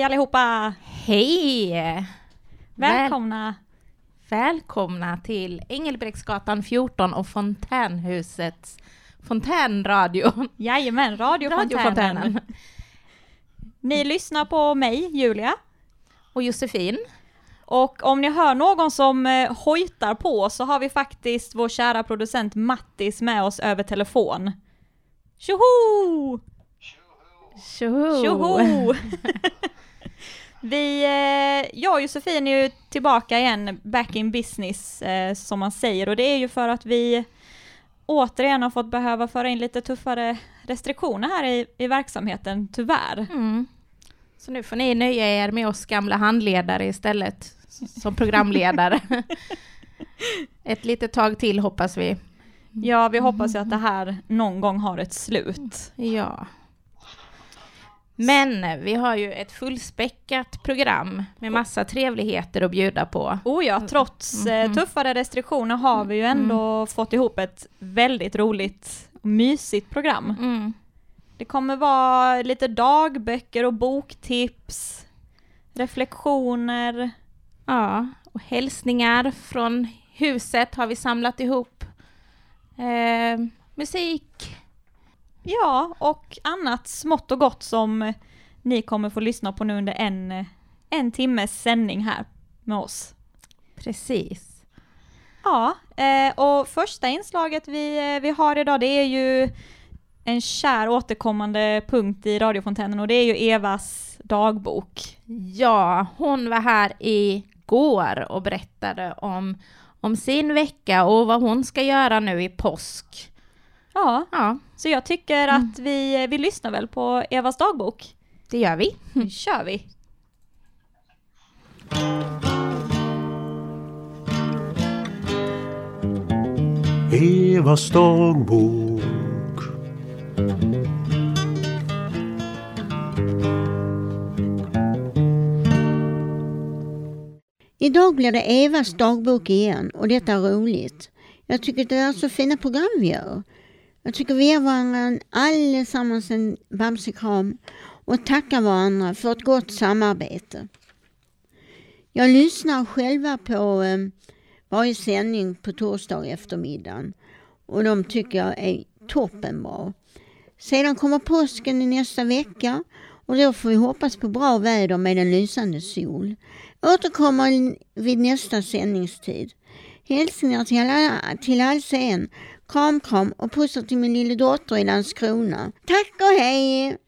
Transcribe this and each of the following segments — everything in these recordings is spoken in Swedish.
Hej allihopa! Hej! Välkomna! Välkomna till Engelbrektsgatan 14 och Fontänhusets Fontänradion. Jajamän, radiofontänen. Radiofontänen. Ni lyssnar på mig, Julia. Och Josefin. Och om ni hör någon som eh, hojtar på så har vi faktiskt vår kära producent Mattis med oss över telefon. Tjoho! Tjoho! Tjoho! Vi, eh, jag och Josefin är ju tillbaka igen, back in business eh, som man säger och det är ju för att vi återigen har fått behöva föra in lite tuffare restriktioner här i, i verksamheten, tyvärr. Mm. Så nu får ni nöja er med oss gamla handledare istället, som programledare. Ett litet tag till hoppas vi. Ja, vi hoppas ju att det här någon gång har ett slut. Ja. Men vi har ju ett fullspäckat program med massa trevligheter att bjuda på. Oh ja, trots Mhm. tuffare restriktioner har vi ju ändå fått ihop ett väldigt roligt och mysigt program. Mm. Det kommer vara lite dagböcker och boktips, reflektioner. Ja, och hälsningar från huset har vi samlat ihop. Eh, musik. Ja, och annat smått och gott som ni kommer få lyssna på nu under en, en timmes sändning här med oss. Precis. Ja, eh, och första inslaget vi, eh, vi har idag det är ju en kär återkommande punkt i radiofontänen och det är ju Evas dagbok. Ja, hon var här igår och berättade om, om sin vecka och vad hon ska göra nu i påsk. Ja, Ja, så jag tycker att vi, vi lyssnar väl på Evas dagbok. det gör vi. Nu kör vi! Evas dagbok. Idag blir det Evas dagbok igen och detta är roligt. Jag tycker det är så fina program vi gör. Jag tycker vi ger varandra allesammans en bamsekram och tackar varandra för ett gott samarbete. Jag lyssnar själva på eh, varje sändning på torsdag eftermiddagen och de tycker jag är toppenbra. Sedan kommer påsken i nästa vecka och då får vi hoppas på bra väder med en lysande sol. Återkommer vid nästa sändningstid. Hälsningar till alla, till alls en. Kram, kram och pussar till min lilla dotter i Landskrona. Tack och hej!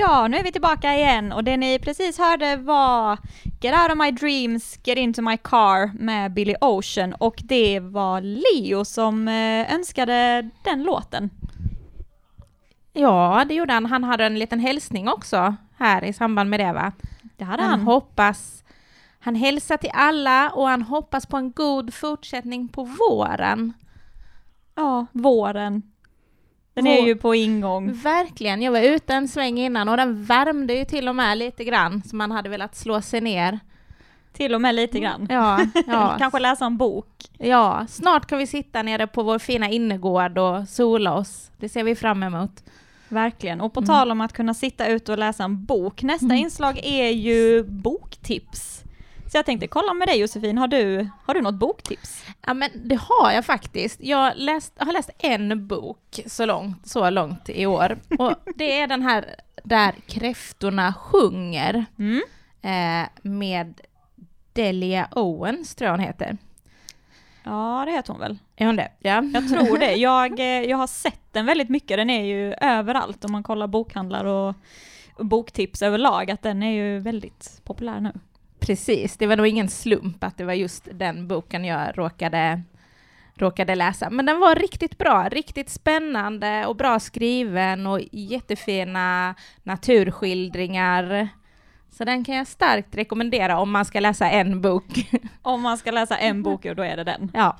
Ja, nu är vi tillbaka igen och det ni precis hörde var Get out of my dreams, get into my car med Billy Ocean och det var Leo som eh, önskade den låten. Ja, det gjorde han. Han hade en liten hälsning också här i samband med det va? Det hade Han han. hoppas, han hälsar till alla och han hoppas på en god fortsättning på våren. Ja, våren. Den är ju på ingång. Verkligen, jag var ute en sväng innan och den värmde ju till och med lite grann så man hade velat slå sig ner. Till och med lite grann. Ja, ja, Kanske läsa en bok. ja, snart kan vi sitta nere på vår fina innergård och sola oss. Det ser vi fram emot. Verkligen. Och på Mm. tal om att kunna sitta ute och läsa en bok, nästa Mm. inslag är ju boktips. Så jag tänkte kolla med dig Josefin, har du, har du något boktips? Ja men det har jag faktiskt. Jag läst, har läst en bok så långt, så långt i år. Och det är den här Där kräftorna sjunger Mm? eh, med Delia Owens, tror jag hon heter. Ja, det heter hon väl. Är hon det? Ja. Jag tror det. Jag, eh, jag har sett den väldigt mycket. Den är ju överallt om man kollar bokhandlar och, och boktips överlag. Att den är ju väldigt populär nu. Precis, det var nog ingen slump att det var just den boken jag råkade, råkade läsa. Men den var riktigt bra, riktigt spännande och bra skriven och jättefina naturskildringar. Så den kan jag starkt rekommendera om man ska läsa en bok. Om man ska läsa en bok, då är det den. Ja.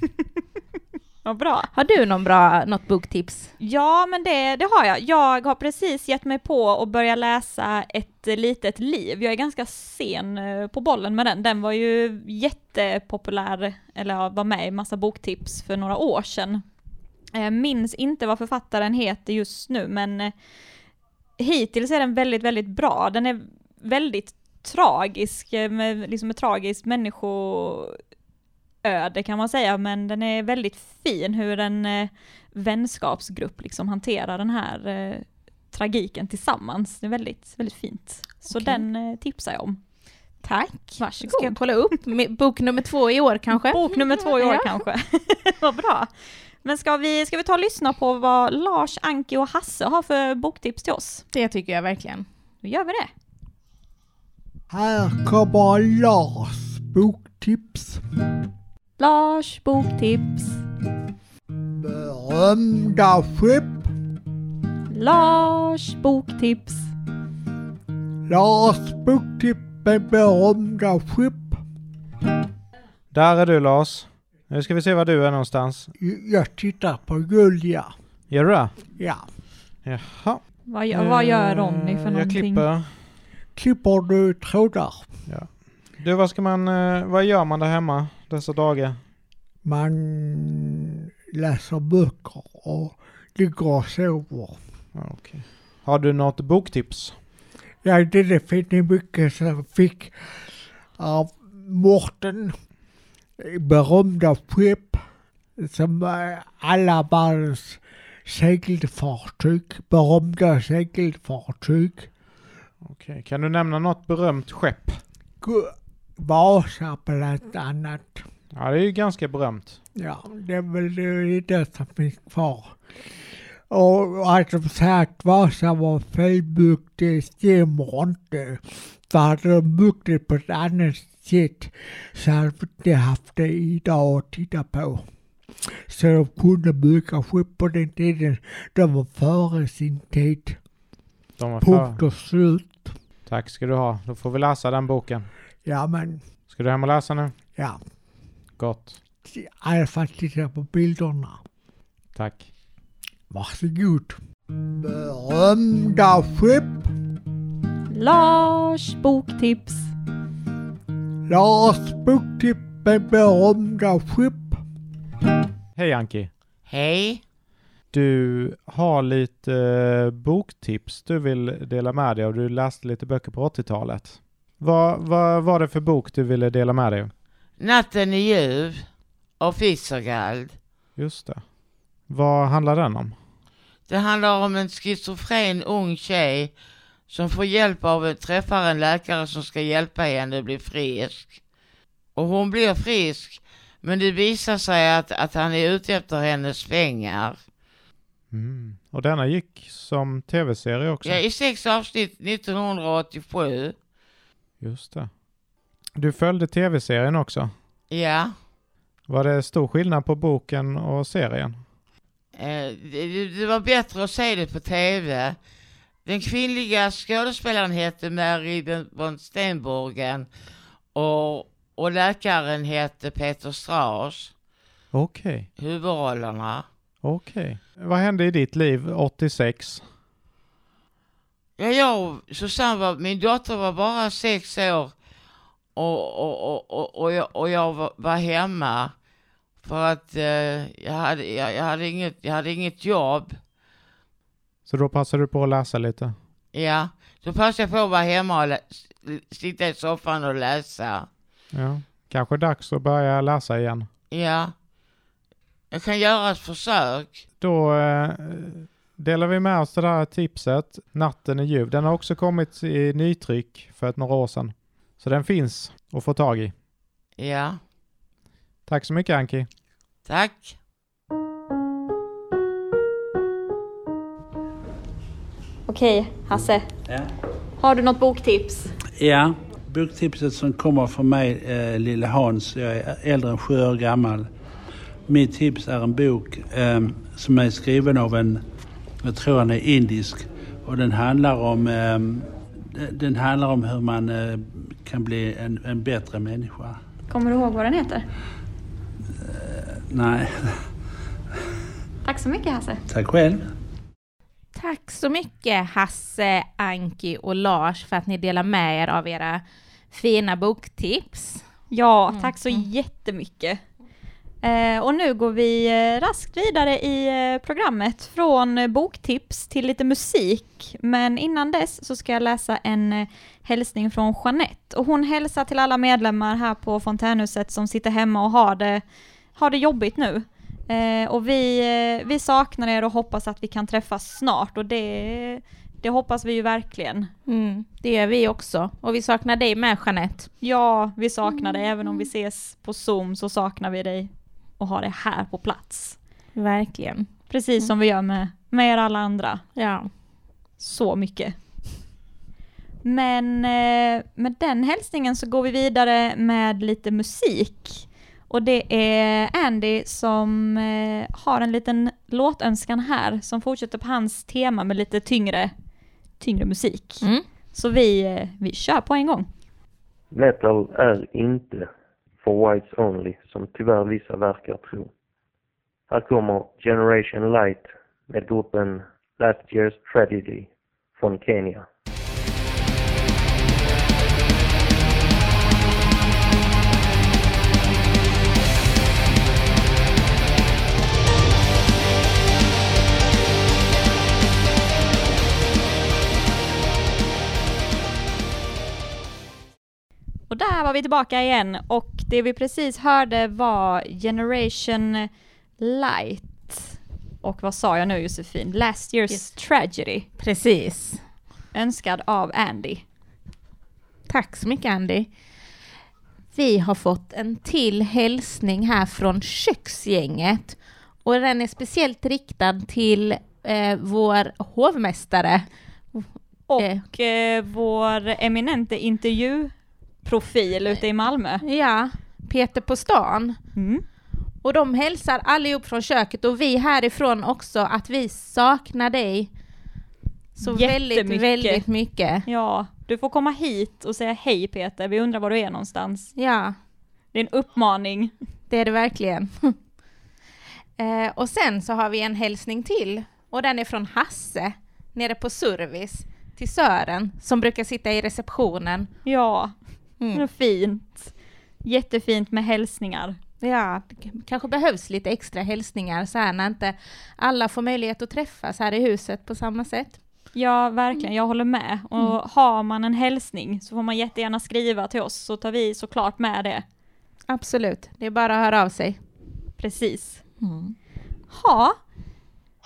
Vad bra. Har du någon bra, något boktips? Ja, men det, det har jag. Jag har precis gett mig på att börja läsa Ett litet liv. Jag är ganska sen eh, på bollen med den. Den var ju jättepopulär, eller var med i massa boktips för några år sedan. Jag minns inte vad författaren heter just nu, men eh, hittills är den väldigt, väldigt bra. Den är väldigt tragisk, eh, med, liksom ett tragiskt människoöde kan man säga, men den är väldigt fin hur en eh, vänskapsgrupp liksom hanterar den här eh, tragiken tillsammans. Det är väldigt, väldigt fint. Så Okej. den eh, tipsar jag om. Tack. Varsågod. Ska jag kolla upp med bok nummer två i år kanske? Bok nummer två i år Ja. kanske. vad bra. Men ska vi, ska vi ta och lyssna på vad Lars, Anki och Hasse har för boktips till oss? Det tycker jag verkligen. Då gör vi det. Här kommer Lars boktips. Lars boktips. Berömda skepp. Lars boktips. Lars boktips med berömda skepp. Där är du Lars. Nu ska vi se var du är någonstans. Jag tittar på Julia. Gör du det? Ja. Jaha. Vad, gör- vad gör Ronny för Eh, någonting? Jag klipper. Klipper du trådar? Du, vad ska man, eh, vad gör man där hemma dessa dagar? Man läser böcker och ligger och sover. Ja, okej. Har du något boktips? Ja, det är fint mycket som jag fick av Mårten. Berömda skepp som alla världens segelfartyg. Berömda segelfartyg. Okej. Kan du nämna något berömt skepp? Vasa bland annat. Ja, det är ju ganska berömt. Ja, det är väl det, det som finns kvar. Och att de säger att Vasa var felbyggt, det stämmer inte. För hade de byggt det på ett annat sätt så hade vi inte haft det idag att titta på. Så de kunde bygga skepp på den tiden. De var före sin tid. De var Punkt och slut. Tack ska du ha. Då får vi läsa den boken. Ja men, Ska du hem och läsa nu? ja. Gott. I alla fall titta på bilderna. Tack. Varsågod. Berömda skepp. Lars boktips. Lars boktipp med berömda skepp. Hej Anki. Hej. Du har lite eh, boktips du vill dela med dig av. Du läste lite böcker på 80-talet. Vad, vad var det för bok du ville dela med dig av? Natten är ljuv av Fitzgerald. Just det. Vad handlar den om? Det handlar om en schizofren ung tjej som får hjälp av att träffa en läkare som ska hjälpa henne att bli frisk. Och hon blir frisk, men det visar sig att, att han är ute efter hennes pengar. Mm. Och denna gick som tv-serie också? Ja, i sex avsnitt 1987. Just det. Du följde tv-serien också? Ja. Var det stor skillnad på boken och serien? Eh, det, var bättre att se det på tv. Den kvinnliga skådespelaren hette Mary von Stenborgen och, och läkaren hette Peter Strauss, Okej, huvudrollerna. okej. Vad hände i ditt liv 86? Ja, jag och Susanne var, min dotter var bara sex år och, och, och, och, och jag, och jag var, var hemma för att eh, jag, hade, jag, jag, hade inget, jag hade inget jobb. Så då passade du på att läsa lite? Ja, då passade jag på att vara hemma och lä- sitta i soffan och läsa. Ja. Kanske dags att börja läsa igen. Ja, jag kan göra ett försök. Då eh, delar vi med oss det där tipset. Natten är ljuv. Den har också kommit i nytryck för ett några år sedan. Så den finns att få tag i. Ja, Tack så mycket Anki. tack. Okej, Hasse. Ja. Har du något boktips? Ja, boktipset som kommer från mig, eh, lille Hans, jag är äldre än sju år gammal. Mitt tips är en bok eh, som är skriven av en, jag tror han är indisk, och den handlar om, eh, den handlar om hur man eh, kan bli en, en bättre människa. Kommer du ihåg vad den heter? Nej, Tack så mycket Hasse. Tack själv. Tack så mycket Hasse, Anki och Lars för att ni delar med er av era fina boktips. Ja, Mm, tack så mm. jättemycket. Eh, och nu går vi eh, raskt vidare i eh, programmet från boktips till lite musik. Men innan dess så ska jag läsa en hälsning från Jeanette. Och hon hälsar till alla medlemmar här på Fontänhuset som sitter hemma och har det, har det jobbigt nu. Och vi, vi saknar er och hoppas att vi kan träffas snart och det, det hoppas vi ju verkligen. Mm, det gör vi också. Och vi saknar dig med Jeanette. Ja, vi saknar dig. Även om vi ses på Zoom så saknar vi dig och ha dig här på plats. Verkligen. Precis som vi gör med, med er alla andra. Ja. Så mycket. Men eh, med den hälsningen så går vi vidare med lite musik. Och det är Andy som eh, har en liten låtönskan här som fortsätter på hans tema med lite tyngre, tyngre musik. Mm. Så vi, eh, vi kör på en gång. Metal är inte for whites only, som tyvärr vissa verkar tro. Här kommer Generation Light med gruppen Last Year's Tragedy från Kenya. Och där var vi tillbaka igen och det vi precis hörde var Generation Light. Och vad sa jag nu Josefin? Last Year's Yes. Tragedy. Precis. Önskad av Andy. Tack så mycket Andy. Vi har fått en till hälsning här från köksgänget och den är speciellt riktad till eh, vår hovmästare. Och eh, vår eminente intervjuprofil ute i Malmö. Ja, Peter på stan. Mm. Och de hälsar allihop från köket och vi härifrån också att vi saknar dig så väldigt, väldigt mycket. Ja, du får komma hit och säga hej Peter, vi undrar var du är någonstans. Ja, Det är en uppmaning. det är det verkligen. eh, och sen så har vi en hälsning till och den är från Hasse nere på Service till Sören som brukar sitta i receptionen. Ja, Mm. fint. Jättefint med hälsningar. Ja, det kanske behövs lite extra hälsningar så här när inte alla får möjlighet att träffas här i huset på samma sätt. Ja, verkligen, jag håller med. Och har man en hälsning så får man jättegärna skriva till oss så tar vi såklart med det. Absolut, det är bara att höra av sig. Precis. Ha,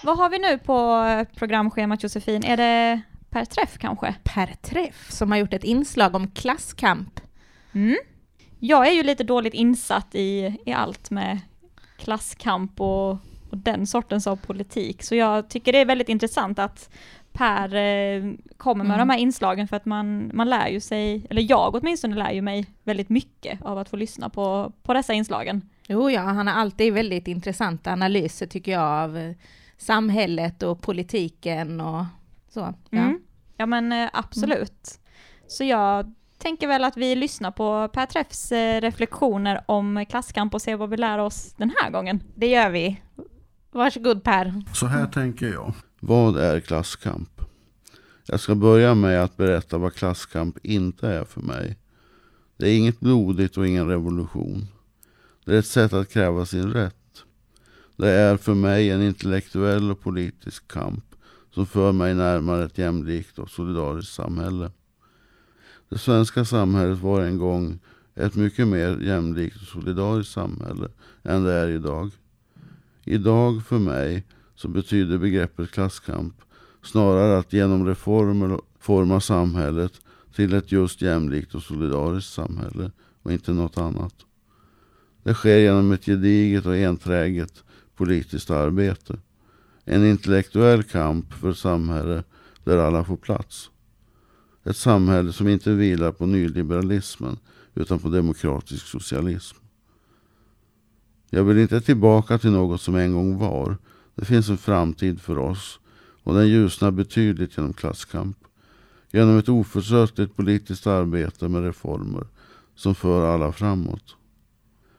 vad har vi nu på programschemat Josefin? Är det per träff kanske? Per Träff som har gjort ett inslag om klasskamp. Mm. Jag är ju lite dåligt insatt i, i allt med klasskamp och, och den sortens av politik. Så jag tycker det är väldigt intressant att Per eh, kommer med Mm. de här inslagen för att man, man lär ju sig, eller jag åtminstone lär ju mig väldigt mycket av att få lyssna på, på dessa inslagen. Jo, ja, han har alltid väldigt intressanta analyser tycker jag av eh, samhället och politiken och så. Ja. Mm. Ja men eh, absolut. Så jag tänker väl att vi lyssnar på Per Träffs eh, reflektioner om klasskamp och ser vad vi lär oss den här gången. Det gör vi. Varsågod Per. Så här tänker jag. Vad är klasskamp? Jag ska börja med att berätta vad klasskamp inte är för mig. Det är inget blodigt och ingen revolution. Det är ett sätt att kräva sin rätt. Det är för mig en intellektuell och politisk kamp som för mig närmare ett jämlikt och solidariskt samhälle. Det svenska samhället var en gång ett mycket mer jämlikt och solidariskt samhälle än det är idag. Idag för mig så betyder begreppet klasskamp snarare att genom reformer forma samhället till ett just jämlikt och solidariskt samhälle och inte något annat. Det sker genom ett gediget och enträget politiskt arbete. En intellektuell kamp för ett samhälle där alla får plats. Ett samhälle som inte vilar på nyliberalismen utan på demokratisk socialism. Jag vill inte tillbaka till något som en gång var. Det finns en framtid för oss och den ljusnar betydligt genom klasskamp. Genom ett oförtröttligt politiskt arbete med reformer som för alla framåt.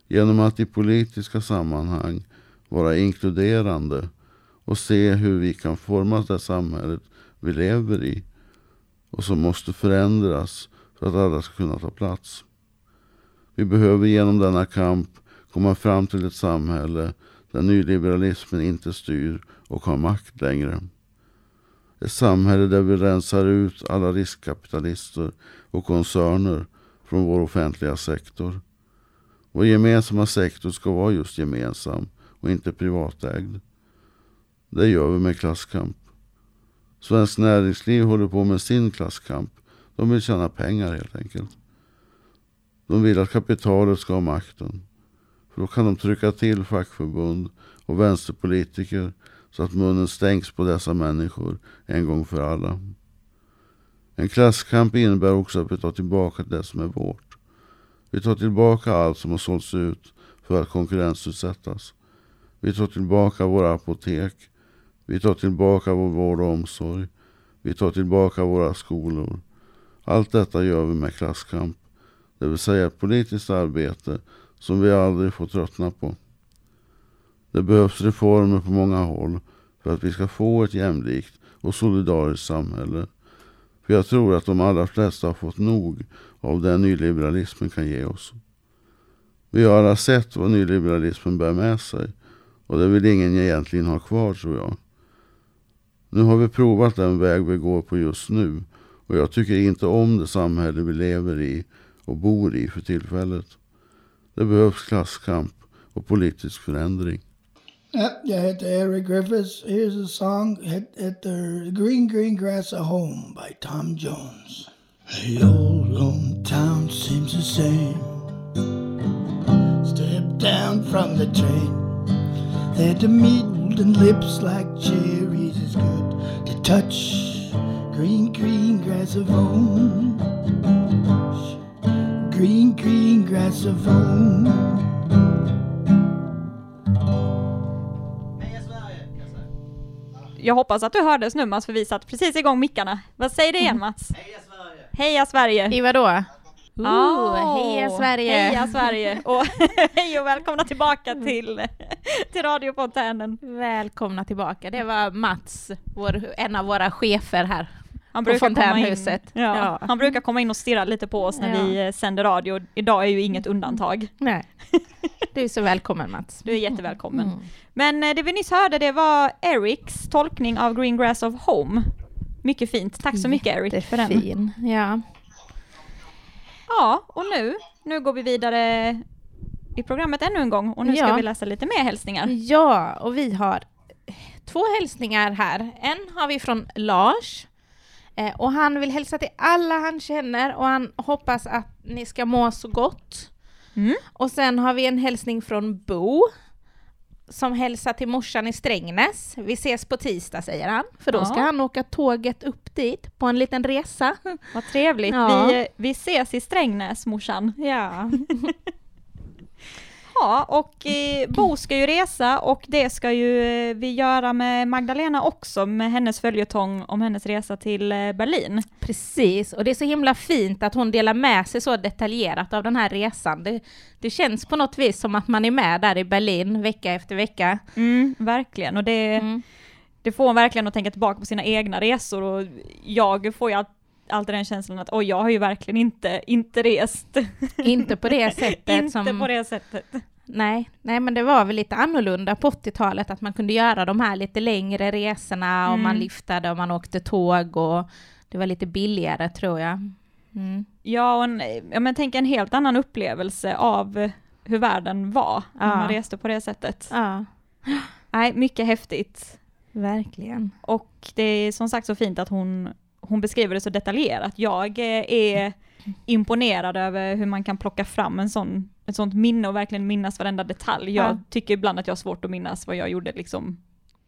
Genom att i politiska sammanhang vara inkluderande och se hur vi kan forma det samhället vi lever i och som måste förändras för att alla ska kunna ta plats. Vi behöver genom denna kamp komma fram till ett samhälle där nyliberalismen inte styr och har makt längre. Ett samhälle där vi rensar ut alla riskkapitalister och koncerner från vår offentliga sektor. Vår gemensamma sektor ska vara just gemensam och inte privatägd. Det gör vi med klasskamp. Svenskt näringsliv håller på med sin klasskamp. De vill tjäna pengar helt enkelt. De vill att kapitalet ska ha makten. För då kan de trycka till fackförbund och vänsterpolitiker så att munnen stängs på dessa människor en gång för alla. En klasskamp innebär också att vi tar tillbaka det som är vårt. Vi tar tillbaka allt som har sålts ut för att konkurrensutsättas. Vi tar tillbaka våra apotek. Vi tar tillbaka vår vård och omsorg. Vi tar tillbaka våra skolor. Allt detta gör vi med klasskamp. Det vill säga ett politiskt arbete som vi aldrig får tröttna på. Det behövs reformer på många håll för att vi ska få ett jämlikt och solidariskt samhälle. För jag tror att de allra flesta har fått nog av det nyliberalismen kan ge oss. Vi har alla sett vad nyliberalismen bär med sig och det vill ingen egentligen ha kvar tror jag. Nu har vi provat den väg vi går på just nu och jag tycker inte om det samhälle vi lever i och bor i för tillfället. Det behövs klasskamp och politisk förändring. Ja, jag heter Eric Griffiths. Here's a song heter Green Green Grass of Home by Tom Jones. The old lone town seems the same. Step down from the train. There the meat and lips like to touch. Green, green grass of home. Green, green grass of home. Jag hoppas att du hördes nu Mats, för vi satte precis igång mickarna. Vad säger du igen Mats? Heja Sverige! Heja Sverige! I vadå? Oh, heja Sverige! Heja Sverige! Och hej och välkomna tillbaka till, till radiofontänen. Välkomna tillbaka. Det var Mats, vår, en av våra chefer här Han brukar, komma in, Fontänhuset. ja, Ja. han brukar komma in och stirra lite på oss när Ja. vi eh, sänder radio. Idag är ju inget undantag. Nej. Du är så välkommen Mats. Du är jättevälkommen. Mm. Men eh, det vi nyss hörde det var Erics tolkning av Green Grass of Home. Mycket fint. Tack så mycket Eric för den. Ja. Ja, och nu, nu går vi vidare i programmet ännu en gång och nu ska Ja. vi läsa lite mer hälsningar. ja, och vi har två hälsningar här. En har vi från Lars. Eh, och han vill hälsa till alla han känner och han hoppas att ni ska må så gott. Mm. Och sen har vi en hälsning från Bo som hälsar till morsan i Strängnäs. Vi ses på tisdag säger han, för då Ja. ska han åka tåget upp dit på en liten resa. Vad trevligt. Ja. Vi, eh, vi ses i Strängnäs morsan. Ja. Ja, och eh, Bo ska ju resa och det ska ju eh, vi göra med Magdalena också med hennes följetong om hennes resa till eh, Berlin. Precis, och det är så himla fint att hon delar med sig så detaljerat av den här resan. Det, det känns på något vis som att man är med där i Berlin vecka efter vecka. Mm, verkligen, och det, Mm. det får hon verkligen att tänka tillbaka på sina egna resor och jag får ju all- alltid den känslan att oj, jag har ju verkligen inte, inte rest. Inte på det sättet inte som... på det sättet. Nej, nej, men det var väl lite annorlunda på 80-talet, att man kunde göra de här lite längre resorna och Mm. man liftade och man åkte tåg och det var lite billigare tror jag. Mm. Ja, och en, ja, men tänk en helt annan upplevelse av hur världen var när Ja. man reste på det sättet. Ja, Nej, mycket häftigt. verkligen. Och det är som sagt så fint att hon, hon beskriver det så detaljerat. Jag eh, är imponerad över hur man kan plocka fram en sån, ett sånt minne och verkligen minnas varenda detalj. Jag Ja. tycker ibland att jag har svårt att minnas vad jag gjorde liksom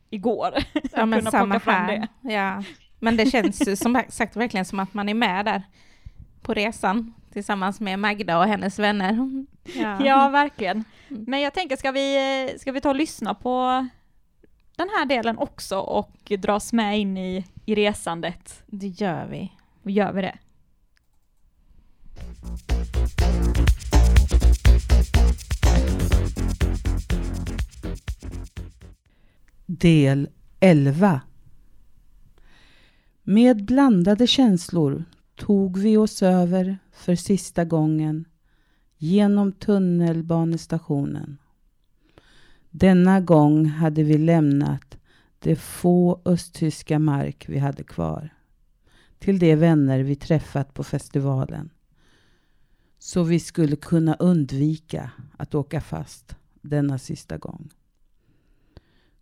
igår. Ja, men samma här. Ja. Men det känns som sagt verkligen som att man är med där på resan tillsammans med Magda och hennes vänner. Ja, Ja, verkligen. Mm. Men jag tänker, ska vi, eh, ska vi ta och lyssna på den här delen också och dras med in i, i resandet? det gör vi. Och gör vi det? Del 11. Med blandade känslor tog vi oss över för sista gången genom tunnelbanestationen. Denna gång hade vi lämnat de få östtyska mark vi hade kvar till de vänner vi träffat på festivalen. Så vi skulle kunna undvika att åka fast denna sista gång.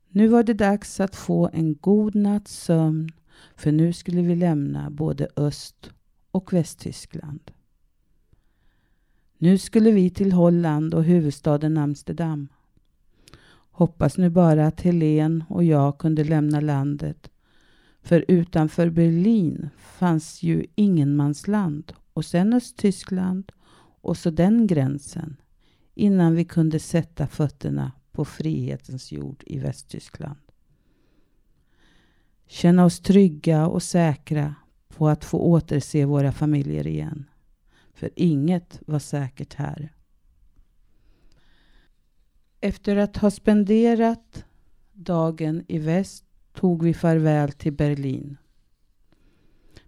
Nu var det dags att få en god natts sömn för nu skulle vi lämna både Öst och Västtyskland. Nu skulle vi till Holland och huvudstaden Amsterdam. Hoppas nu bara att Helen och jag kunde lämna landet. För utanför Berlin fanns ju ingenmansland och sen Östtyskland och så den gränsen innan vi kunde sätta fötterna på frihetens jord i Västtyskland. Känna oss trygga och säkra på att få återse våra familjer igen. För inget var säkert här. Efter att ha spenderat dagen i väst tog vi farväl till Berlin.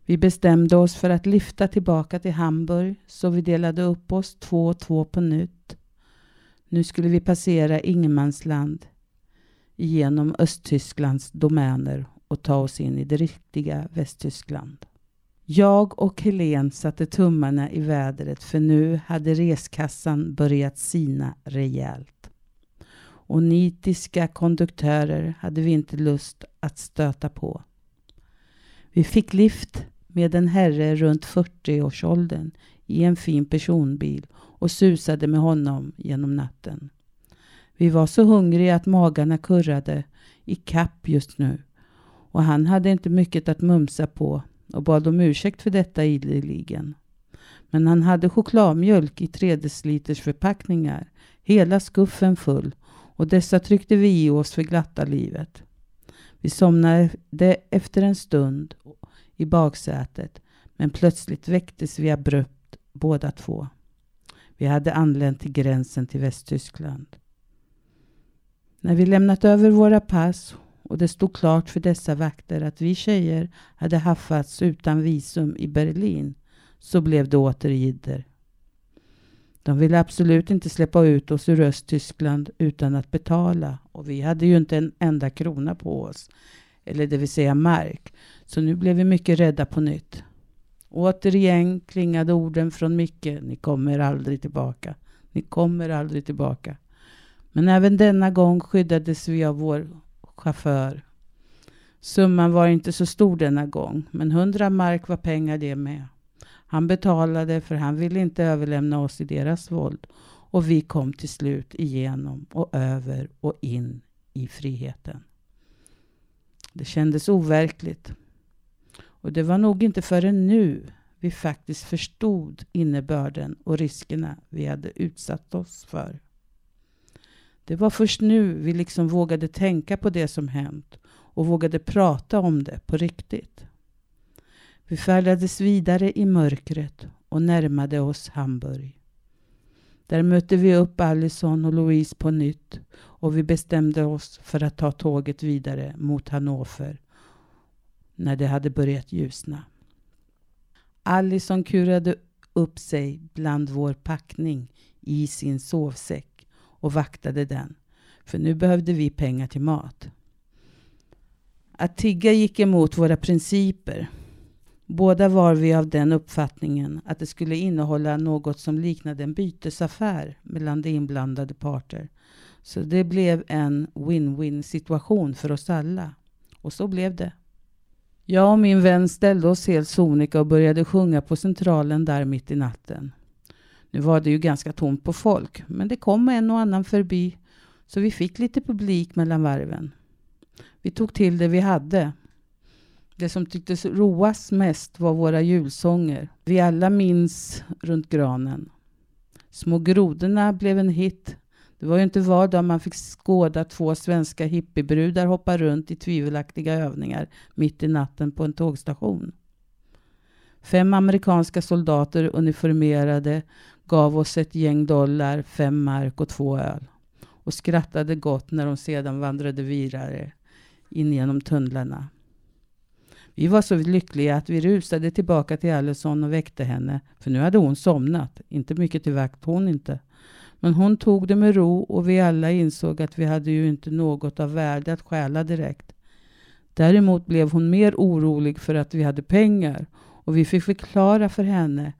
Vi bestämde oss för att lyfta tillbaka till Hamburg så vi delade upp oss två och två på nytt. Nu skulle vi passera ingenmansland genom Östtysklands domäner och ta oss in i det riktiga Västtyskland. Jag och Helen satte tummarna i vädret för nu hade reskassan börjat sina rejält. Och nitiska konduktörer hade vi inte lust att stöta på. Vi fick lift med en herre runt 40-årsåldern i en fin personbil och susade med honom genom natten. Vi var så hungriga att magarna kurrade i kapp just nu och han hade inte mycket att mumsa på och bad om ursäkt för detta ideligen. Men han hade chokladmjölk i 3 deciliters förpackningar, hela skuffen full och dessa tryckte vi i oss för glatta livet. Vi somnade efter en stund i baksätet men plötsligt väcktes vi abrupt båda två. Vi hade anlänt till gränsen till Västtyskland. När vi lämnat över våra pass och det stod klart för dessa vakter att vi tjejer hade haffats utan visum i Berlin så blev det åter jidder. De ville absolut inte släppa ut oss ur Östtyskland utan att betala och vi hade ju inte en enda krona på oss, eller det vill säga mark, så nu blev vi mycket rädda på nytt. Återigen klingade orden från Micke, ni kommer aldrig tillbaka, ni kommer aldrig tillbaka. Men även denna gång skyddades vi av vår chaufför. Summan var inte så stor denna gång, men hundra mark var pengar det med. Han betalade för han ville inte överlämna oss i deras våld och vi kom till slut igenom och över och in i friheten. Det kändes overkligt. Och det var nog inte förrän nu vi faktiskt förstod innebörden och riskerna vi hade utsatt oss för. Det var först nu vi liksom vågade tänka på det som hänt och vågade prata om det på riktigt. Vi färdades vidare i mörkret och närmade oss Hamburg. Där mötte vi upp Allison och Louise på nytt och vi bestämde oss för att ta tåget vidare mot Hannover när det hade börjat ljusna. Allison kurade upp sig bland vår packning i sin sovsäck och vaktade den, för nu behövde vi pengar till mat. Att tigga gick emot våra principer. Båda var vi av den uppfattningen att det skulle innehålla något som liknade en bytesaffär mellan de inblandade parter. Så det blev en win-win situation för oss alla. Och så blev det. Jag och min vän ställde oss helt sonika och började sjunga på Centralen där mitt i natten. Nu var det ju ganska tomt på folk, men det kom en och annan förbi så vi fick lite publik mellan varven. Vi tog till det vi hade. Det som tycktes roas mest var våra julsånger. Vi alla minns Runt granen. Små grodorna blev en hit. Det var ju inte var dag man fick skåda två svenska hippiebrudar hoppa runt i tvivelaktiga övningar mitt i natten på en tågstation. Fem amerikanska soldater uniformerade gav oss ett gäng dollar, fem mark och två öl och skrattade gott när de sedan vandrade vidare in genom tunnlarna. Vi var så lyckliga att vi rusade tillbaka till Allison och väckte henne, för nu hade hon somnat. Inte mycket till vakt hon inte. Men hon tog det med ro och vi alla insåg att vi hade ju inte något av värde att stjäla direkt. Däremot blev hon mer orolig för att vi hade pengar och vi fick förklara för henne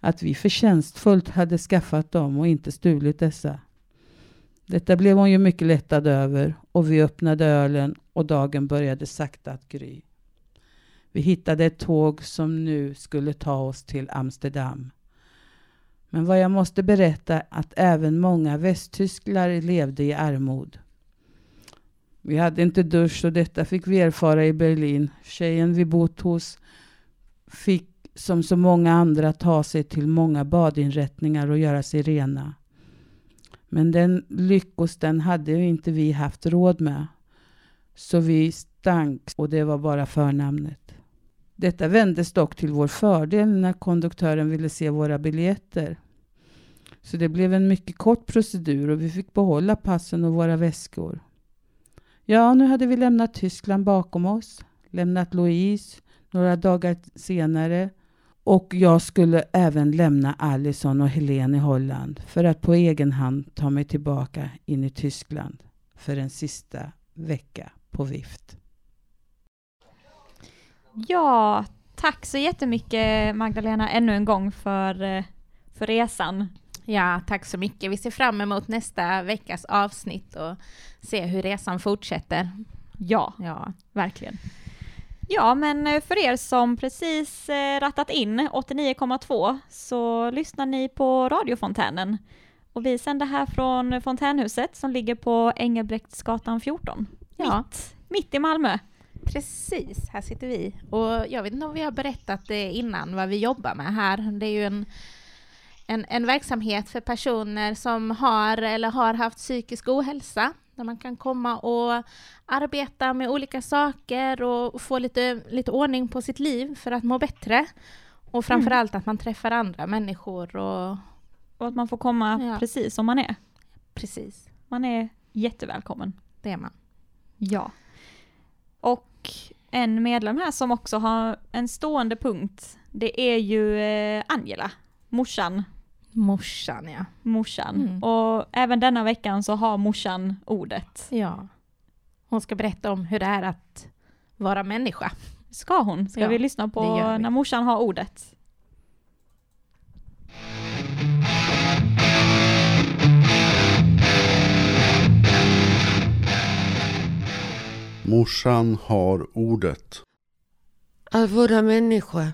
att vi förtjänstfullt hade skaffat dem och inte stulit dessa. Detta blev hon ju mycket lättad över och vi öppnade ölen och dagen började sakta att gry. Vi hittade ett tåg som nu skulle ta oss till Amsterdam. Men vad jag måste berätta att även många västtysklar levde i armod. Vi hade inte dusch och detta fick vi erfara i Berlin. Tjejen vi bott hos fick som så många andra ta sig till många badinrättningar och göra sig rena. Men den lyckosten hade inte vi haft råd med. Så vi stank och det var bara förnamnet. Detta vändes dock till vår fördel när konduktören ville se våra biljetter. Så det blev en mycket kort procedur och vi fick behålla passen och våra väskor. Ja, nu hade vi lämnat Tyskland bakom oss, lämnat Louise några dagar senare och jag skulle även lämna Allison och Helene i Holland för att på egen hand ta mig tillbaka in i Tyskland för en sista vecka på vift. Ja, tack så jättemycket Magdalena ännu en gång för, eh, för resan. Ja, tack så mycket. Vi ser fram emot nästa veckas avsnitt och se hur resan fortsätter. Ja, Ja, verkligen. Ja, men eh, för er som precis eh, rattat in 89,2 så lyssnar ni på radiofontänen. Och vi sänder här från Fontänhuset som ligger på Engelbrektsgatan 14. Ja. Mitt, mitt i Malmö. Precis. Här sitter vi. Och jag vet inte om vi har berättat det innan vad vi jobbar med här. Det är ju en, en, en verksamhet för personer som har eller har haft psykisk ohälsa där man kan komma och arbeta med olika saker och få lite, lite ordning på sitt liv för att må bättre. Och framförallt att man träffar andra människor och Och att man får komma Ja. precis som man är. precis, Man är jättevälkommen. det är man. Ja. Och en medlem här som också har en stående punkt, det är ju eh, Angela, morsan. Morsan, ja. Morsan. Mm. Och även denna veckan så har morsan ordet. Ja. Hon ska berätta om hur det är att vara människa. Ska hon? Ska Ja, vi lyssna på när morsan har ordet? Morsan har ordet. Att vara människa,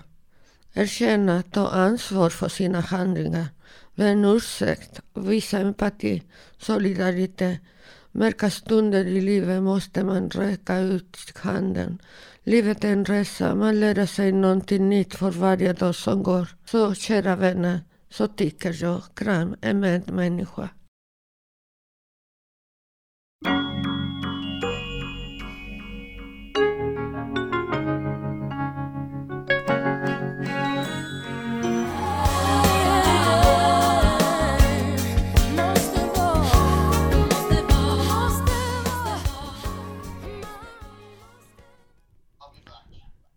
erkänna, ta ansvar för sina handlingar, be en ursäkt, visa empati, solidaritet. Märka stunder i livet måste man räcka ut handen. Livet är en resa, man lär sig någonting nytt för varje dag som går. Så kära vänner, så tycker jag, kram, en medmänniska.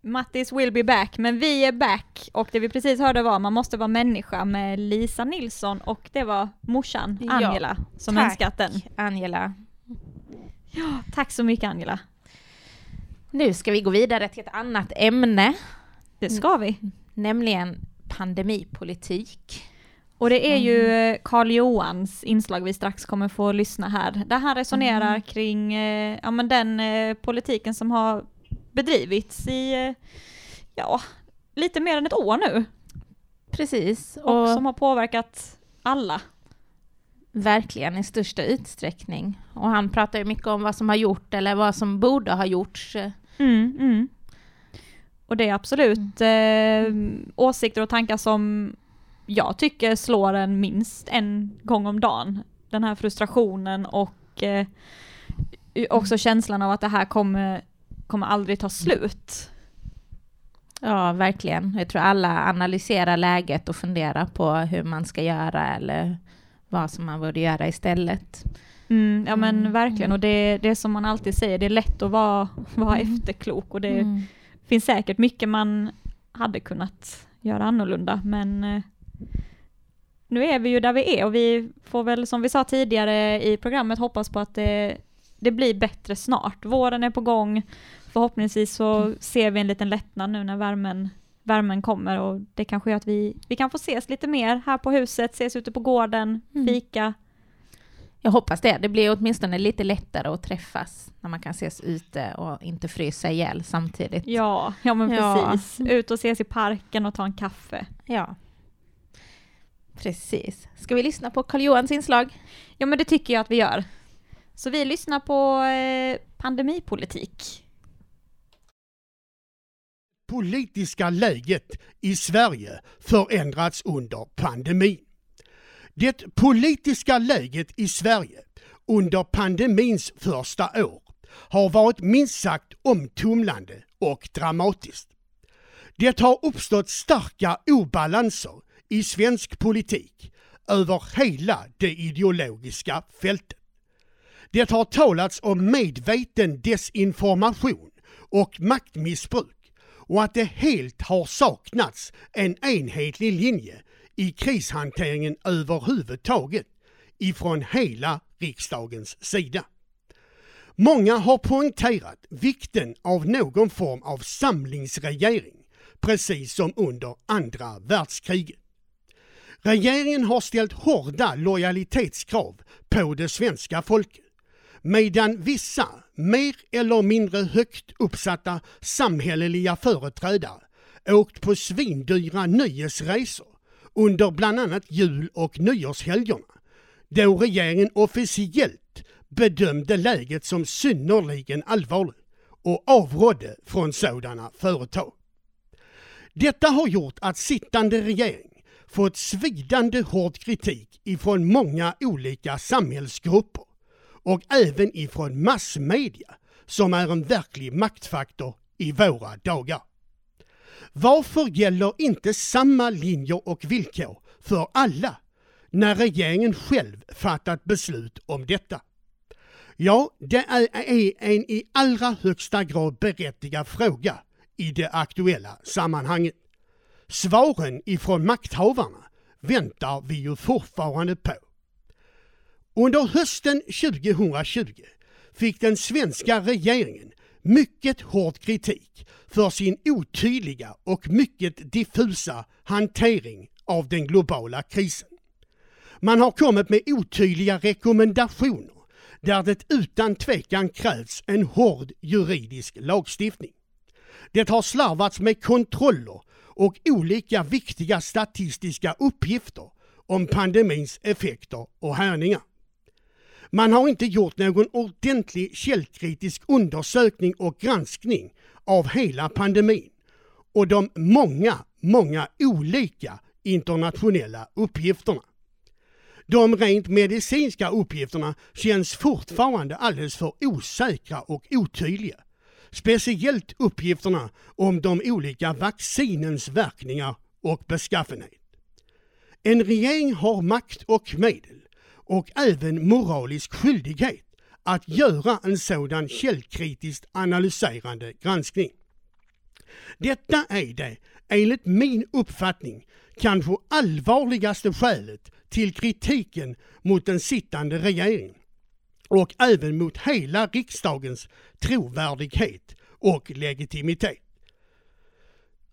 Mattis will be back, men vi är back och det vi precis hörde var Man måste vara människa med Lisa Nilsson och det var morsan Ja, Angela som tack. önskat den. Angela. Ja, tack så mycket Angela. Nu ska vi gå vidare till ett annat ämne, Det ska vi. nämligen pandemipolitik. Och det är Mm. ju eh, Karl Johans inslag vi strax kommer få lyssna här, där han resonerar Mm. kring eh, ja, men den eh, politiken som har bedrivits i, ja, lite mer än ett år nu. Precis, Och, och som har påverkat alla. verkligen i största utsträckning. Och han pratar ju mycket om vad som har gjort eller vad som borde ha gjorts. Mm, mm. Och det är absolut eh, åsikter och tankar som jag tycker slår en minst en gång om dagen. Den här frustrationen och eh, också känslan av att det här kommer, kommer aldrig ta slut. Ja, verkligen. Jag tror alla analyserar läget och funderar på hur man ska göra eller vad som man borde göra istället. Mm, ja men verkligen, och det, det är som man alltid säger, det är lätt att vara, vara efterklok och det Mm. finns säkert mycket man hade kunnat göra annorlunda, men eh, nu är vi ju där vi är och vi får väl, som vi sa tidigare i programmet, hoppas på att det, det blir bättre snart. Våren är på gång, förhoppningsvis så ser vi en liten lättnad nu när värmen, värmen kommer och det kanske gör att vi, vi kan få ses lite mer här på huset, ses ute på gården, Mm. fika. Jag hoppas det. Det blir åtminstone lite lättare att träffas när man kan ses ute och inte frysa ihjäl samtidigt. Ja, ja men Ja. precis. Ut och ses i parken och ta en kaffe. Ja. Precis. Ska vi lyssna på Karl Johans inslag? Ja men det tycker jag att vi gör. Så vi lyssnar på eh, pandemipolitik politiska läget i Sverige förändrats under pandemin. Det politiska läget i Sverige under pandemins första år har varit minst sagt omtumlande och dramatiskt. Det har uppstått starka obalanser i svensk politik över hela det ideologiska fältet. Det har talats om medveten desinformation och maktmissbruk och att det helt har saknats en enhetlig linje i krishanteringen överhuvudtaget ifrån hela riksdagens sida. Många har poängterat vikten av någon form av samlingsregering, precis som under andra världskriget. Regeringen har ställt hårda lojalitetskrav på det svenska folket medan vissa mer eller mindre högt uppsatta samhälleliga företrädare åkt på svindyra nöjesresor under bland annat jul och nyårshelgerna då regeringen officiellt bedömde läget som synnerligen allvarligt och avrådde från sådana företag. Detta har gjort att sittande regering fått svidande hård kritik ifrån många olika samhällsgrupper och även ifrån massmedia som är en verklig maktfaktor i våra dagar. Varför gäller inte samma linjer och villkor för alla när regeringen själv fattat beslut om detta? Ja, det är en i allra högsta grad berättigad fråga i det aktuella sammanhanget. Svaren ifrån makthavarna väntar vi ju fortfarande på. Under hösten 2020 fick den svenska regeringen mycket hård kritik för sin otydliga och mycket diffusa hantering av den globala krisen. Man har kommit med otydliga rekommendationer där det utan tvekan krävs en hård juridisk lagstiftning. Det har slarvats med kontroller och olika viktiga statistiska uppgifter om pandemins effekter och härningar. Man har inte gjort någon ordentlig källkritisk undersökning och granskning av hela pandemin och de många, många olika internationella uppgifterna. De rent medicinska uppgifterna känns fortfarande alldeles för osäkra och otydliga. Speciellt uppgifterna om de olika vaccinens verkningar och beskaffenhet. En regering har makt och medel och även moralisk skyldighet att göra en sådan källkritiskt analyserande granskning. Detta är det, enligt min uppfattning, kanske allvarligaste skälet till kritiken mot den sittande regeringen och även mot hela riksdagens trovärdighet och legitimitet.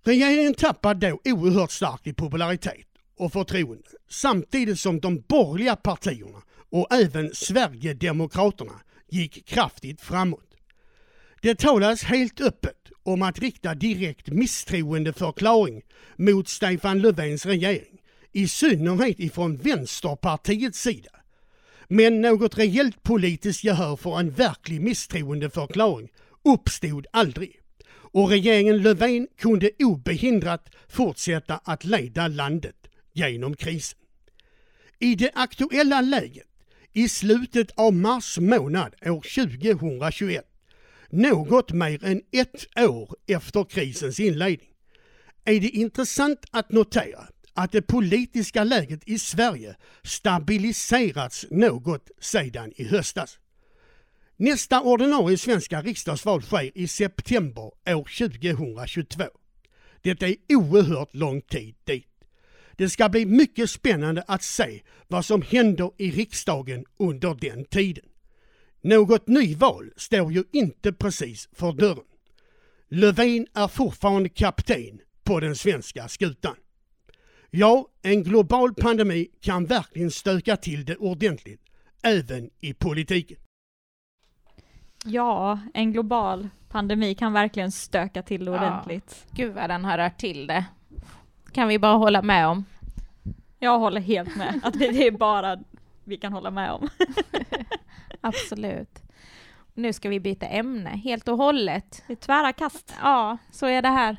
Regeringen tappar då oerhört starkt i popularitet och förtroende samtidigt som de borgerliga partierna och även Sverigedemokraterna gick kraftigt framåt. Det talades helt öppet om att rikta direkt misstroendeförklaring mot Stefan Löfvens regering, i synnerhet ifrån Vänsterpartiets sida. Men något reellt politiskt gehör för en verklig misstroendeförklaring uppstod aldrig och regeringen Löfven kunde obehindrat fortsätta att leda landet genom krisen. I det aktuella läget, i slutet av mars månad år 2021, något mer än ett år efter krisens inledning, är det intressant att notera att det politiska läget i Sverige stabiliserats något sedan i höstas. Nästa ordinarie svenska riksdagsval sker i september år 2022. Det är oerhört lång tid dit. Det ska bli mycket spännande att se vad som händer i riksdagen under den tiden. Något nyval står ju inte precis för dörren. Löfven är fortfarande kapten på den svenska skutan. Ja, en global pandemi kan verkligen stöka till det ordentligt, även i politiken. Ja, en global pandemi kan verkligen stöka till det ordentligt. Ja, gud vad den har rört till det. Kan vi bara hålla med om. Jag håller helt med, att det är bara vi kan hålla med om. Absolut. Nu ska vi byta ämne helt och hållet. Det är tvära kast. Ja, så är det här.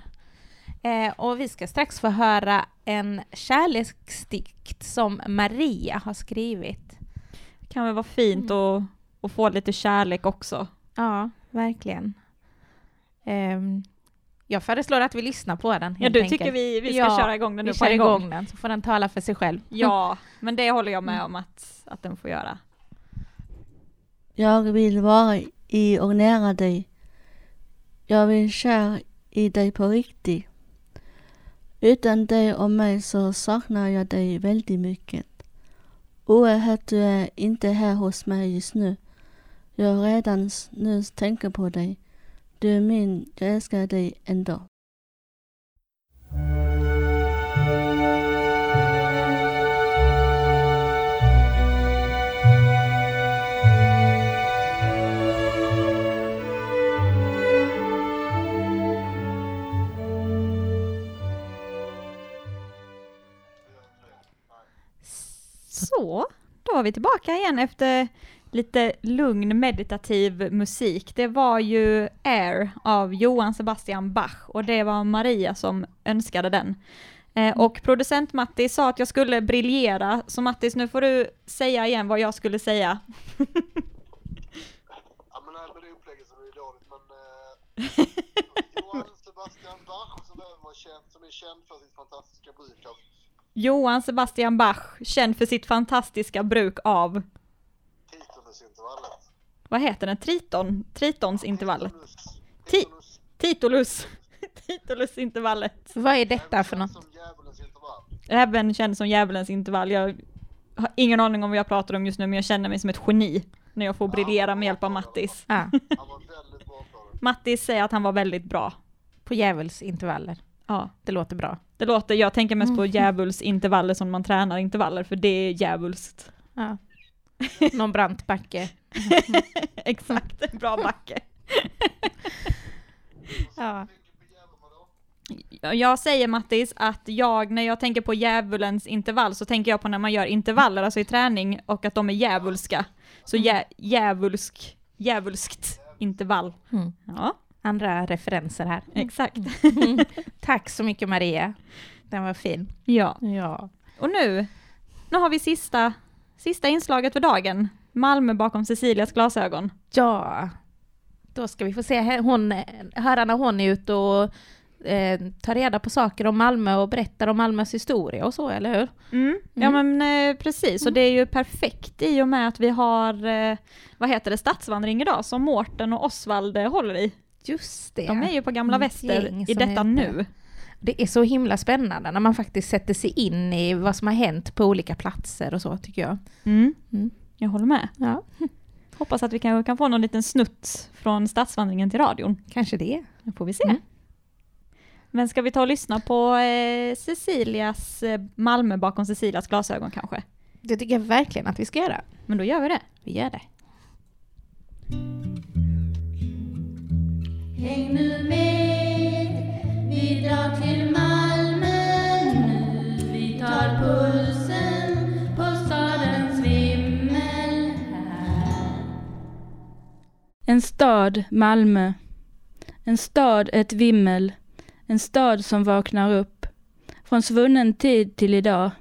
Eh, och vi ska strax få höra en kärleksdikt som Maria har skrivit. Det kan väl vara fint mm. att, att få lite kärlek också. Ja, verkligen. Eh, jag föreslår att vi lyssnar på den. Ja, du enkelt. tycker vi, vi ska ja, köra igång den nu vi kör igång den, så får den tala för sig själv. Ja, men det håller jag med om att, att den får göra. Jag vill vara i och nära dig. Jag vill kär i dig på riktigt. Utan dig och mig så saknar jag dig väldigt mycket. Oerhört du är inte här hos mig just nu. Jag redan nu tänker på dig. Du är min, jag älskar dig ändå. Så, då var vi tillbaka igen efter lite lugn meditativ musik. Det var ju Air av Johan Sebastian Bach och det var Maria som önskade den. Eh, och producent Matti sa att jag skulle briljera, så Mattis nu får du säga igen vad jag skulle säga. ja men det är upplägget som är dåligt men eh, Johan Sebastian Bach som, var känd, som är känd för sitt fantastiska bruk av Johan Sebastian Bach, känd för sitt fantastiska bruk av Titolusintervallet. Vad heter den? Triton? Tritonsintervallet? Ti Titulus. Titulusintervallet. Vad är detta för något? Även känd som djävulens intervall. Jag har ingen aning om vad jag pratar om just nu, men jag känner mig som ett geni när jag får briljera med hjälp av Mattis. Ah. Mattis säger att han var väldigt bra. På djävulsintervaller. Ja. Det låter bra. Det låter, jag tänker mest på mm. djävulsintervaller som man tränar intervaller, för det är djävulskt. Ja. Någon brant backe. Exakt, en bra backe. ja. Jag säger Mattis att jag, när jag tänker på djävulens intervall, så tänker jag på när man gör intervaller, alltså i träning, och att de är djävulska. Så djä, djävulsk, djävulskt intervall. Mm. Ja andra referenser här. Exakt. Mm. Tack så mycket Maria. Den var fin. Ja. ja. Och nu, nu har vi sista, sista inslaget för dagen. Malmö bakom Cecilias glasögon. Ja. Då ska vi få se hon, höra när hon är ute och eh, tar reda på saker om Malmö och berättar om Malmös historia och så, eller hur? Mm. Mm. Ja men eh, precis, och mm. det är ju perfekt i och med att vi har, eh, vad heter det, stadsvandring idag som Mårten och Osvald eh, håller i. Just det. De är ju på Gamla Väster i detta nu. Det är så himla spännande när man faktiskt sätter sig in i vad som har hänt på olika platser och så tycker jag. Mm. Mm. Jag håller med. Ja. Hoppas att vi kan, kan få någon liten snutt från stadsvandringen till radion. Kanske det. Det får vi se. Mm. Men ska vi ta och lyssna på eh, Cecilias eh, Malmö bakom Cecilias glasögon kanske? Det tycker jag verkligen att vi ska göra. Men då gör vi det. Vi gör det. Häng nu med, En stad, Malmö. En stad, ett vimmel. En stad som vaknar upp. Från svunnen tid till idag.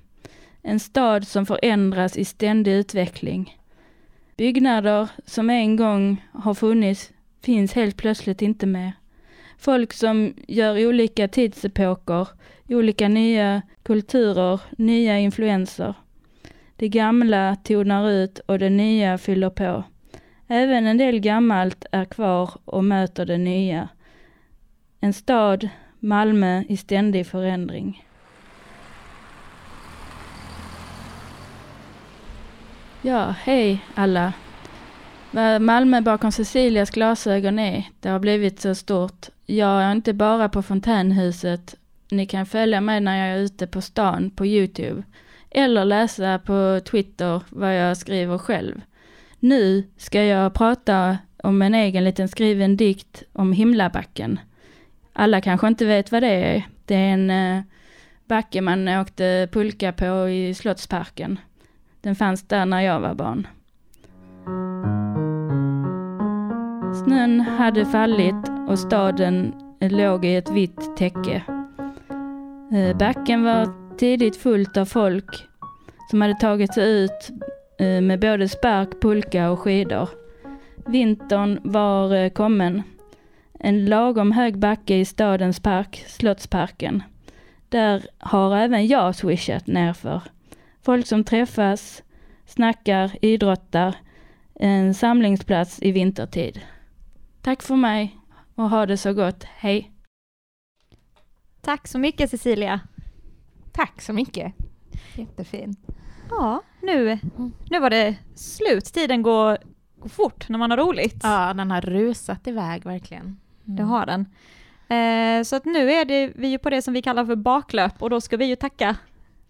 En stad som förändras i ständig utveckling. Byggnader som en gång har funnits finns helt plötsligt inte mer. Folk som gör olika tidsepoker, olika nya kulturer, nya influenser. Det gamla tonar ut och det nya fyller på. Även en del gammalt är kvar och möter det nya. En stad, Malmö, i ständig förändring. Ja, hej alla. Vad Malmö bakom Cecilias glasögon är, det har blivit så stort. Jag är inte bara på Fontänhuset. Ni kan följa mig när jag är ute på stan på Youtube. Eller läsa på Twitter vad jag skriver själv. Nu ska jag prata om en egen liten skriven dikt om Himlabacken. Alla kanske inte vet vad det är. Det är en eh, backe man åkte pulka på i Slottsparken. Den fanns där när jag var barn. Snön hade fallit och staden eh, låg i ett vitt täcke. Eh, backen var tidigt fullt av folk som hade tagit sig ut med både spark, pulka och skidor. Vintern var eh, kommen. En lagom hög backe i stadens park, Slottsparken. Där har även jag swishat nerför. Folk som träffas, snackar, idrottar. En samlingsplats i vintertid. Tack för mig och ha det så gott. Hej! Tack så mycket Cecilia. Tack så mycket. Jättefin. Ja, nu, nu var det slut. Tiden går, går fort när man har roligt. Ja, den har rusat iväg verkligen. Det har den. Eh, så att nu är det vi är på det som vi kallar för baklöp och då ska vi ju tacka,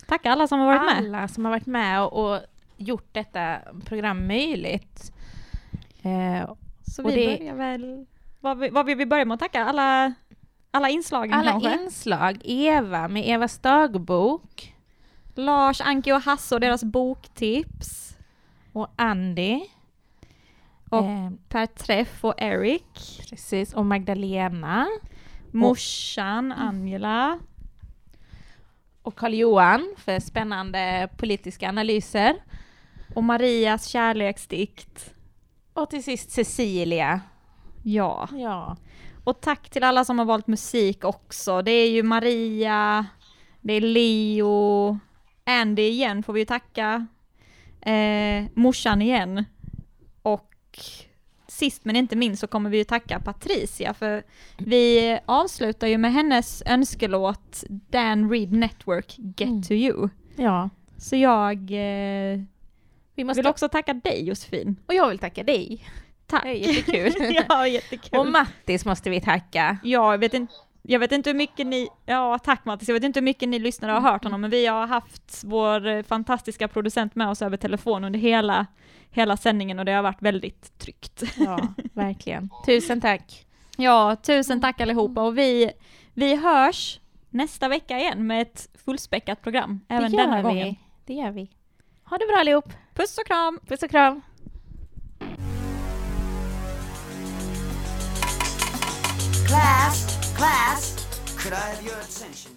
tacka alla som har varit med. Alla som har varit med och, och gjort detta program möjligt. Eh, Så vi det- börjar väl... Vad, vi- vad vill vi börja med att tacka? Alla, alla inslagen alla kanske? inslag. Eva med Evas dagbok. Lars, Anki och Hasse och deras boktips. Och Andy. Och Eh, Per Träff och Eric. Precis, och Magdalena. Morsan, Angela. Och Karl-Johan för spännande politiska analyser. Och Marias kärleksdikt. Och till sist Cecilia. Ja. Ja. Och tack till alla som har valt musik också. Det är ju Maria, det är Leo, Andy igen får vi ju tacka. Eh, morsan igen. Och sist men inte minst så kommer vi ju tacka Patricia för vi avslutar ju med hennes önskelåt Dan Reed Network Get to you. Ja. Så jag eh, Vi måste vill också tacka dig Josefin. Och jag vill tacka dig. Tack. Det är jättekul. ja, jättekul. Och Mattis måste vi tacka. Ja, jag vet inte. Jag vet inte hur mycket ni, ja tack Mattis, jag vet inte hur mycket ni lyssnare har hört honom, men vi har haft vår eh, fantastiska producent med oss över telefon under hela, hela sändningen och det har varit väldigt tryggt. Ja, verkligen. Tusen tack. Ja, tusen tack allihopa och vi, vi hörs nästa vecka igen med ett fullspäckat program, även det gör denna vi. gången. Det gör vi. Ha det bra allihop. Puss och kram! Puss och kram. Class, class, could I have your attention?